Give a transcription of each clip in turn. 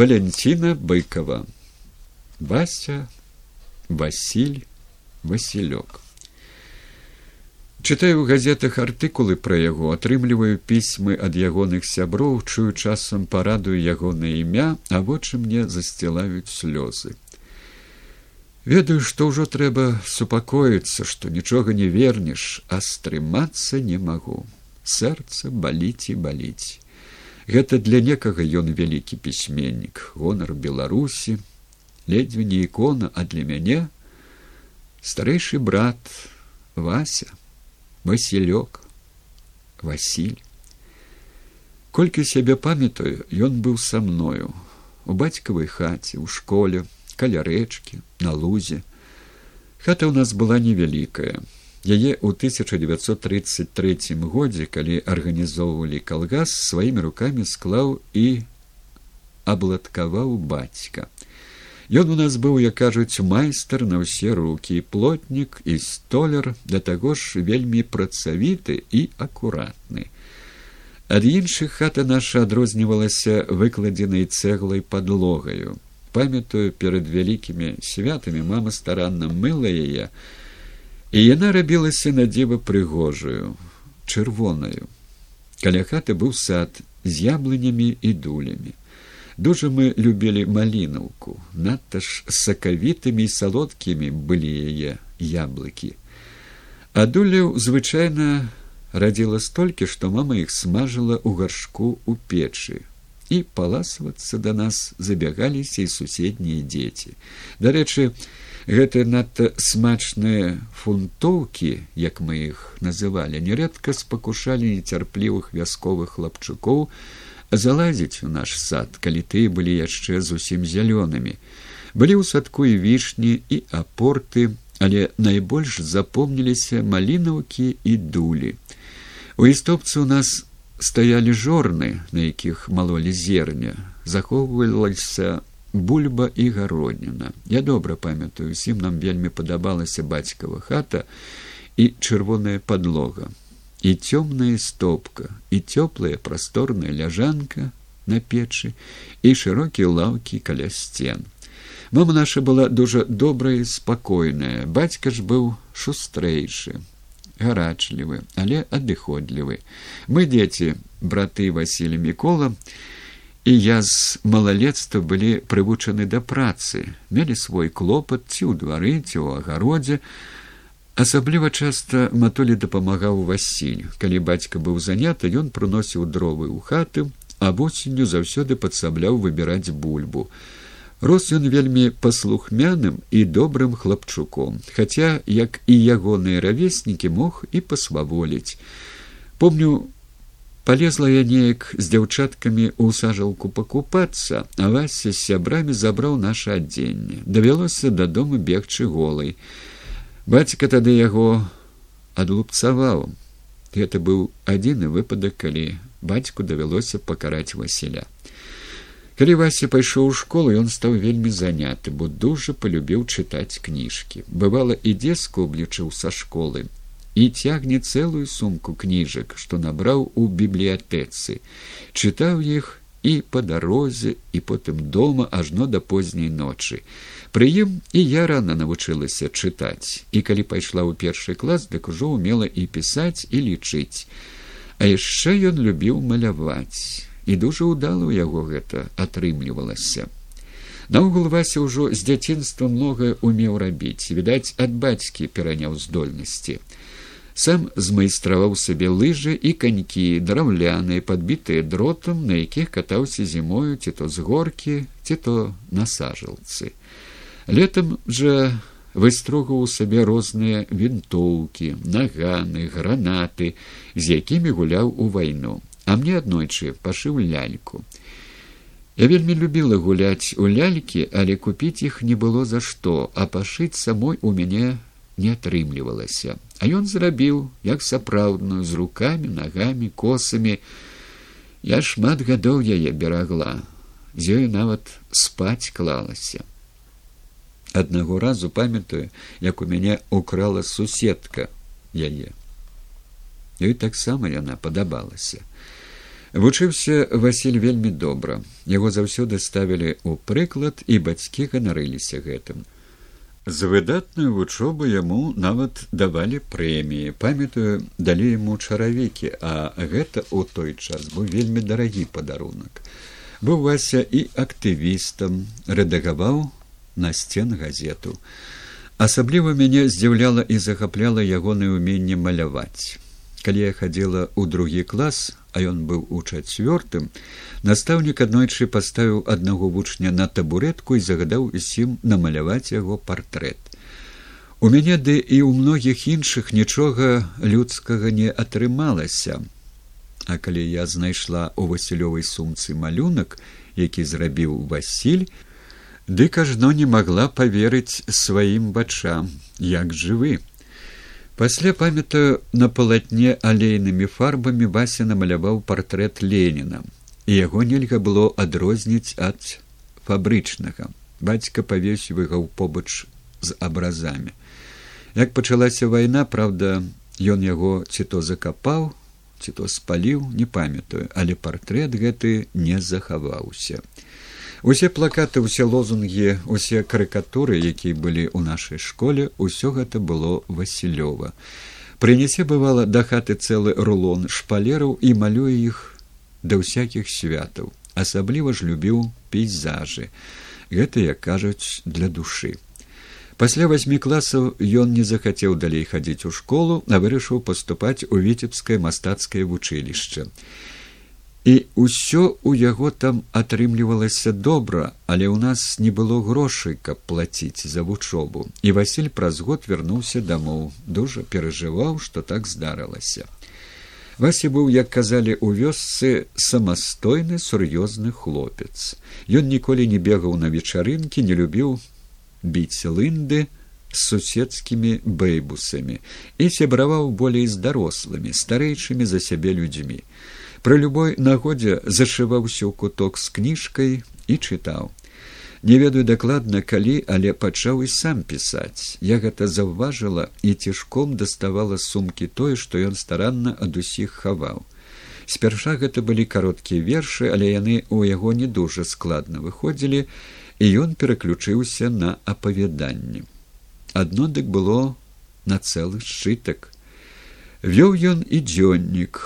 Валентина Быкова. Вася, Василь, Васілёк. Чытаю ў газетах артыкулы пра яго, атрымліваю пісьмы ад ягоных сяброў, чую часам парадую ягонае імя, а вочы мне засцілаюць слёзы. Ведаю, што ўжо трэба супакоіцца, што нічога не вернеш, а стрымацца не магу. Сэрца баліць і баліць. Гэта для некага ён вялікі пісьменнік, гонар Беларусі, ледзьве не ікона, а для мяне старэйшы брат Вася, Васілёк, Васіль. Колькі сябе памятаю, ён быў са мною у бацькавай хаце, у школе, каля рэчкі, на лузе. Хата ў нас была невялікая. Яе ў 1933 годзе, калі арганізоўвалі калгас, сваімі рукамі склаў і абладкаваў бацька. Ён у нас быў, як кажуць, майстар на ўсе рукі, плотнік і столяр, да таго ж вельмі працавіты і акуратны. Ад іншых хата наша адрознівалася выкладзенай цэглай падлогаю. Памятаю, перад вялікімі святамі мама старанна мыла яе, і яна рабілася на дзіва прыгожую, чырвонаю. Каля хаты быў сад з яблынямі і дулямі. Дужа мы любілі малінаўку, надта ж сакавітымі і салодкімі былі яе яблыкі. Адуляў звычайна радзіла столькі, што мама іх смажыла ў гаршку ў печы. І паласвацца да нас забягаліся і суседнія дзеці. Дарэчы, гэтыя надта смачныя фунтоўкі, як мы іх называлі, нярэдка спакушалі нецярплівых вясковых хлапчукоў, залазіць у наш сад, калі тыя былі яшчэ зусім зялёнымі. Былі ў садку і вішні і апорты, але найбольш запомніліся малінаўкі і дулі. У істопцы ў нас стаялі жорны, на якіх малолі зерня, захоўвалася бульба і гародніна. Я добра памятаю, усім нам вельмі падабалася бацькава хата і чырвоная падлога і цёмная стопка і цёплая прасторная ляжанка на печы і шырокія лаўкі каля сцен мама наша была дужа добрая спакойная бацька ж быў шустрэйшы гарачлівы але адыходлівы. Мы дзеці браты васілі мікола і я з малалецтва былі прывучаны да працы мелі свой клопат ці ў двары ці ў агародзе. Асабліва часта матолі дапамагаў васіль калі бацька быў заняты ён прыносіў дровы ў хаты а восенню заўсёды падсабляў выбіраць бульбу рос ён вельмі паслухмяным і добрым хлапчуком хаця як і ягоныя равеснікі мог і пасваволіць. Помню полезла я неяк з дзяўчаткамі ў сажалку пакупацца а вася з сябрамі забраў наше адзенне. Давялося дадому бегчы голай. Бацька тады яго адлупцаваў. Гэта быў адзіны выпадак калі бацьку давялося пакараць васіля калі вася пайшоў у школу ён стаў вельмі заняты бо дужа полюбіў чытаць кніжкі. Бывала ідзе скоблічыў са школы і цягне цэлую сумку кніжак што набраў у бібліятэцы. Чытаў іх і па дарозе і потым дома ажно да позняй ночы. Пры ім і я рана навучылася чытаць, і калі пайшла ў першы клас, дык ужо умела і пісаць і лічыць. А яшчэ ён любіў маляваць, і дужа ўдала ў яго гэта атрымлівалася. Наогул вася ўжо з дзяцінства многае умеў рабіць, відаць, ад бацькі пераняў здольнасці. Сам змайстраваў сабе лыжы і канькі, драўляныя, падбітыя дротам, на якіх катаўся зімою ці то з горкі, ці то на сажалцы летом жа выстрогаў у сабе розныя вінтоўкі наганы гранаты з якімі гуляў у вайну а мне аднойчы пашыў ляльку. Я вельмі любіла гуляць у лялькі але купіць іх не было за што а пашыць самой у мяне не атрымлівалася. А ён зрабіў як сапраўдную з руками нагамі косамі. Я шмат гадоў яе берагла. З ёю нават спаць клалася. Аднаго разу памятаю як у мяне украла суседка яе. Ёй таксама яна падабалася Вучыўся Васіль вельмі добра. Яго заўсёды ставілі ў прыклад і бацькі ганарыліся гэтым. За выдатную вучобу яму нават давалі прэміі. памятаю, далі яму чаравікі, а гэта ў той час быў вельмі дарагі падарунак. Быў Вася і актывістам, рэдагаваў на сцен газету. Асабліва мяне здзіўляла і захапляла ягонае ўменне маляваць. Калі я хадзіла ў другі клас, а ён быў у чацвёртым, настаўнік аднойчы паставіў аднаго вучня на табуретку і загадаў усім намаляваць яго партрэт. У мяне ды і ў многіх іншых нічога людскага не атрымалася. А калі я знайшла ў васілёвай сумцы малюнак, які зрабіў Васіль, дык ажно не магла поверыць сваім вачам, як жывы. Пасля памятаю на палатне алейнымі фарбамі Вася намаляваў партрэт Леніна, і яго нельга было адрозніць ад фабрычнага. Бацька павесівыгаў побач з абразамі. Як пачалася вайна, праўда, ён яго ці то закапаў, ці то спаліў, не памятаю, але партрэт гэты не захаваўся. Усе плакаты, усе лозунгі, усе карыкатуры, якія былі ў нашай школе, усё гэта было Васілёва. Прынясе бывала да хаты цэлы рулон шпалераў і малюе іх да ўсякіх святаў. Асабліва ж любіў пейзажы. Гэта, як кажуць, для душы. Пасля васьмі класаў ён не захацеў далей хадзіць у школу, а вырашыў паступаць у віцебскае мастацкае вучылішча. І ўсё ў яго там атрымлівалася добра, але ў нас не было грошай, каб плаціць за вучобу. І Васіль праз год вярнуўся дамоў, дужа перажываў, што так здарылася. Вася быў, як казалі ў вёсцы самастойны сур'ёзны хлопец. Ён ніколі не бегаў на вечарынкі, не любіў біць лынды з суседскімі бэйбусамі і сябраваў болей з дарослымі, старэйшымі за сябе людзьмі. Пры любой нагодзе зашываўся ў куток з кніжкай і чытаў. Не ведаю дакладна калі, але пачаў і сам пісаць. Я гэта заўважыла і цішком даставала сумкі тое, што ён старанна ад усіх хаваў. Спярша гэта былі кароткія вершы, але яны ў яго не дужа складна выходзілі, і ён пераключыўся на апавяданні. Адно дык было на цэлы сшытак. Вёў ён і дзённік,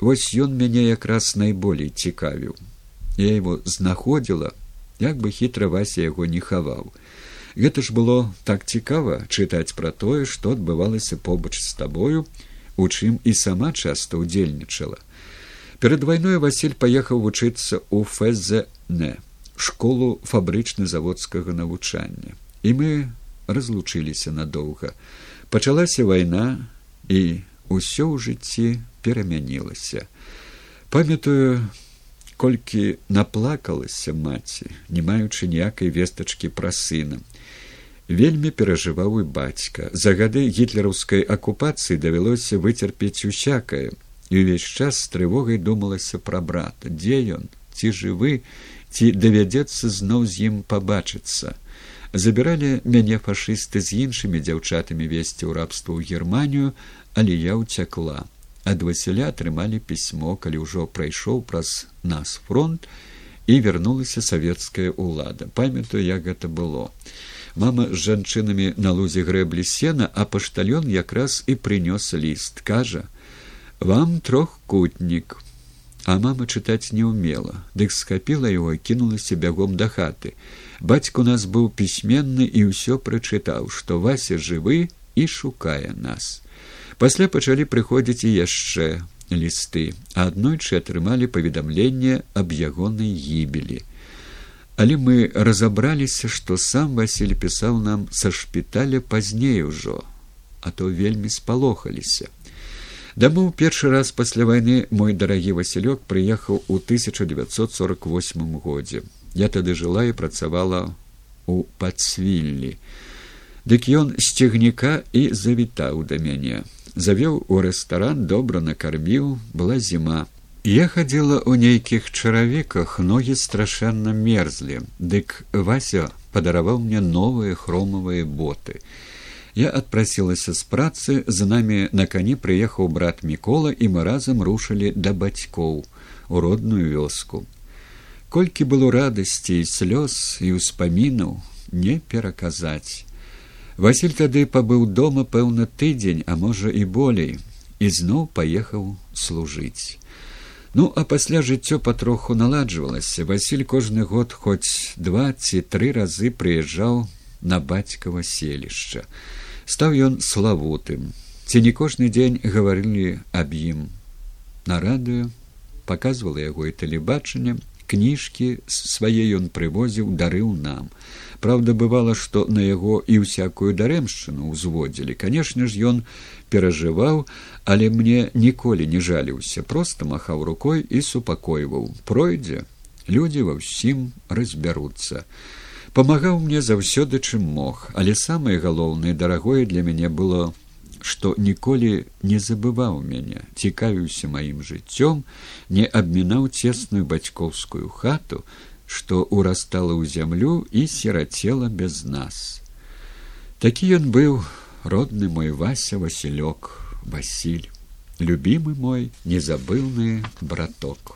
Вось ён мяне якраз найболей цікавіў. Я его знаходзіла, як бы хітра вася яго не хаваў. Гэта ж было так цікава чытаць пра тое, што адбывалася побач з табою, у чым і сама часта ўдзельнічала. Перад вайной Васіль паехаў вучыцца ў ФЗН, школу фабрычна-заводскага навучання. І мы разлучыліся надоўга. Пачалася вайна і ўсё ў жыцці перамянілася. Памятаю, колькі наплакалася маці, не маючы ніякай вестачкі пра сына. Вельмі перажываў і бацька. За гады гітлераўскай акупацыі давялося выцерпець усякае, і ўвесь час з трывогай думалася пра брата, дзе ён, ці жывы, ці давядзецца зноў з ім пабачыцца. Забіралі мяне фашысты з іншымі дзяўчатамі весці ў рабства ў германію, але я ўцякла ад васіля атрымалі пісьмо калі ўжо прайшоў праз нас фронт і вярнулася савецкая ўлада. Памятаю як гэта было. Мама з жанчынамі на лузе грэблі сена а паштальон якраз і прынёс ліст. Кажа вам трохкутнік а мама чытаць не ўмела. Дык скапіла его і кінулася бягом да хаты. Бацька у нас быў пісьменны і ўсё прачытаў што вася жывы і шукае нас пасля пачалі прыходзіць і яшчэ лісты. Аднойчы атрымалі паведамленне аб ягонай гібелі. Але мы разабраліся што сам василь пісаў нам са шпіталя пазней ужо а то вельмі спалохаліся. Дамоў першы раз пасля вайны мой дарагі васілёк прыехаў у 1948 годзе. Я тады жыла і працавала у пацвіллі. Дык ён з цягніка і завітаў да мяне завёў у рэстаран добра накарміў была зіма я хадзіла ў нейкіх чаравіках ногі страшэнна мерзлі дык вася падараваў мне новыя хромавыя боты я адпрасілася з працы за намі на кані прыехаў брат мікола і мы разам рушылі да бацькоў у родную вёску. Колькі было радасці і слёз і ўспамінаў не пераказаць. Васіль тады пабыў дома пэўна тыдзень, а можа і болей, і зноў паехаў служыць. Ну, а пасля жыццё патроху наладжвалася. Васіль кожны год хоць два ці тры разы прыязджаў на бацькава селішча. Стаў ён славутым. Ці не кожны дзень гаварылі аб ім. На радыё паказвала яго і тэлебачанне, кніжкі свае ён прывозіў, дарыў нам. Праўда, бывала, што на яго і ўсякую дарэмшчыну ўзводзілі. Канешне ж, ён перажываў, але мне ніколі не жаліўся, проста махаў рукой і супакойваў. Пройдзе, людзі ва ўсім разбяруцца. Памагаў мне заўсёды чым мог, але самае галоўнае дарагое для мяне было, што ніколі не забываў мяне, цікавіўся маім жыццём, не абмінаў цесную бацькоўскую хату, што ўрастала ў зямлю і серацела без нас. Такі ён быў родны мой вася васілёк васіль любімы мой незабыўны браток